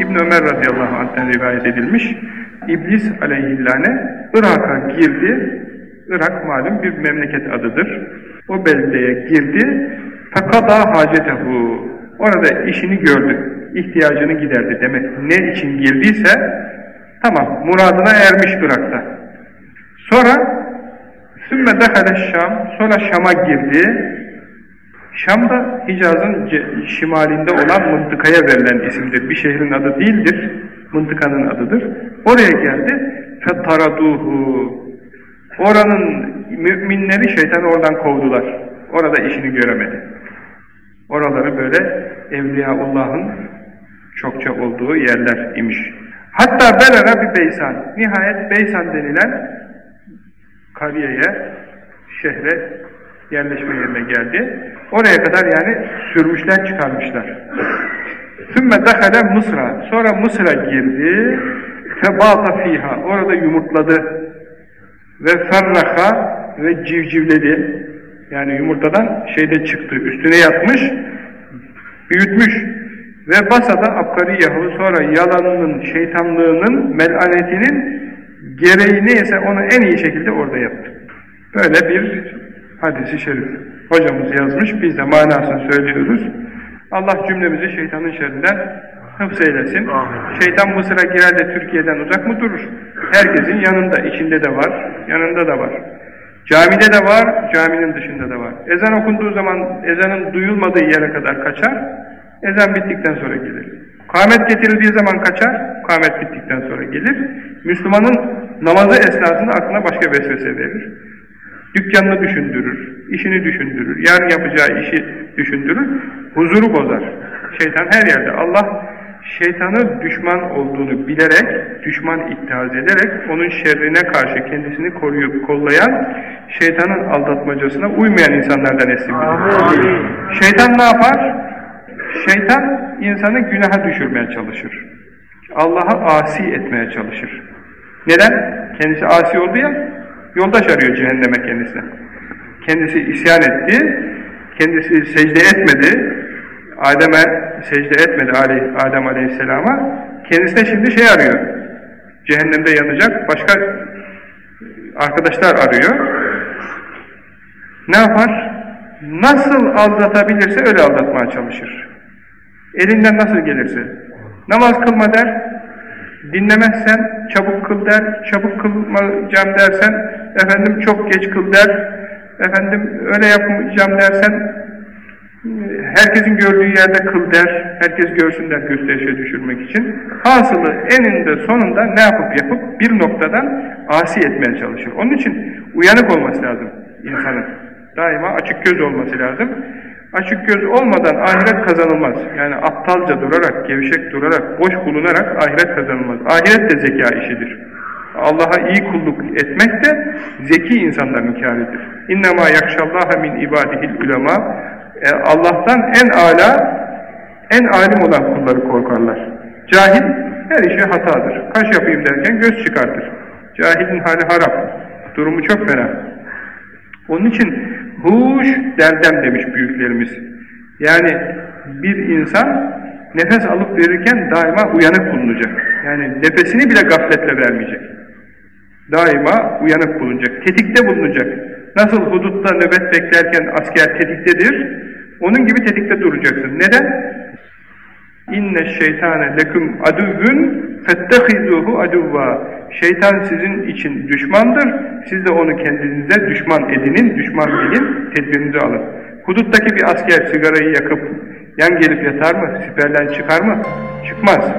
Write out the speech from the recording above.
İbn Ömer radıyallahu anh'ten rivayet edilmiş. İblis aleyhillâne Irak'a girdi. Irak malum bir memleket adıdır. O beldeye girdi. Fekada hacetehu. Orada işini gördü. ihtiyacını giderdi demek. Ne için girdiyse tamam muradına ermiş Irak'ta. Sonra sümme dehale Şam. Sonra Şam'a girdi. Şam'da Hicaz'ın şimalinde olan mıntıkaya verilen isimdir. Bir şehrin adı değildir, mıntıkanın adıdır. Oraya geldi, fettaraduhu. Oranın müminleri şeytanı oradan kovdular. Orada işini göremedi. Oraları böyle Evliyaullah'ın çokça olduğu yerler imiş. Hatta Belera bir Beysan. Nihayet Beysan denilen kariyeye, şehre yerleşme yerine geldi. Oraya kadar yani sürmüşler çıkarmışlar. Sümme dehale Mısır'a. Sonra Mısır'a girdi. Febata fiha. Orada yumurtladı. Ve ferraha ve civcivledi. Yani yumurtadan şeyde çıktı. Üstüne yatmış. Büyütmüş. Ve basada abkari yahu sonra yalanının, şeytanlığının, melanetinin gereği neyse onu en iyi şekilde orada yaptı. Böyle bir hadisi şerif. Hocamız yazmış, biz de manasını söylüyoruz. Allah cümlemizi şeytanın şerrinden hıfz eylesin. Amin. Şeytan Mısır'a girer de Türkiye'den uzak mı durur? Herkesin yanında, içinde de var, yanında da var. Camide de var, caminin dışında da var. Ezan okunduğu zaman ezanın duyulmadığı yere kadar kaçar, ezan bittikten sonra gelir. Kâhmet getirildiği zaman kaçar, kâhmet bittikten sonra gelir. Müslümanın namazı esnasında aklına başka vesvese verir. Dükkanını düşündürür, işini düşündürür, yarın yapacağı işi düşündürür, huzuru bozar. Şeytan her yerde. Allah şeytanı düşman olduğunu bilerek, düşman ittihaz ederek, onun şerrine karşı kendisini koruyup kollayan, şeytanın aldatmacasına uymayan insanlardan esirgedir. Şeytan ne yapar? Şeytan insanı günaha düşürmeye çalışır. Allah'a asi etmeye çalışır. Neden? Kendisi asi oldu ya, yoldaş arıyor cehenneme kendisine. Kendisi isyan etti, kendisi secde etmedi, Adem'e secde etmedi Adem Aleyhisselam'a. Kendisine şimdi şey arıyor. Cehennemde yanacak başka arkadaşlar arıyor. Ne yapar? Nasıl aldatabilirse öyle aldatmaya çalışır. Elinden nasıl gelirse. Namaz kılma der, dinlemezsen çabuk kıl der, çabuk kılmayacağım dersen efendim çok geç kıl der, efendim öyle yapmayacağım dersen herkesin gördüğü yerde kıl der, herkes görsün der gösterişe düşürmek için. Hasılı eninde sonunda ne yapıp yapıp bir noktadan asi etmeye çalışır. Onun için uyanık olması lazım insanın. Daima açık göz olması lazım. Açık göz olmadan ahiret kazanılmaz. Yani aptalca durarak, gevşek durarak, boş bulunarak ahiret kazanılmaz. Ahiret de zeka işidir. Allah'a iyi kulluk etmek de zeki insanların kâridir. İnnemâ yakşallâhe min ibâdihil ulema e, Allah'tan en ala, en alim olan kulları korkarlar. Cahil her işe hatadır. Kaş yapayım derken göz çıkartır. Cahilin hali harap. Durumu çok fena. Onun için huş derdem demiş büyüklerimiz. Yani bir insan nefes alıp verirken daima uyanık bulunacak. Yani nefesini bile gafletle vermeyecek. Daima uyanık bulunacak, tetikte bulunacak. Nasıl hudutta nöbet beklerken asker tetiktedir, onun gibi tetikte duracaksın. Neden? İnne şeytane leküm aduvvün fettehizuhu aduvva. Şeytan sizin için düşmandır. Siz de onu kendinize düşman edinin, düşman bilin, tedbirinizi alın. Huduttaki bir asker sigarayı yakıp yan gelip yatar mı? Siperden çıkar mı? Çıkmaz.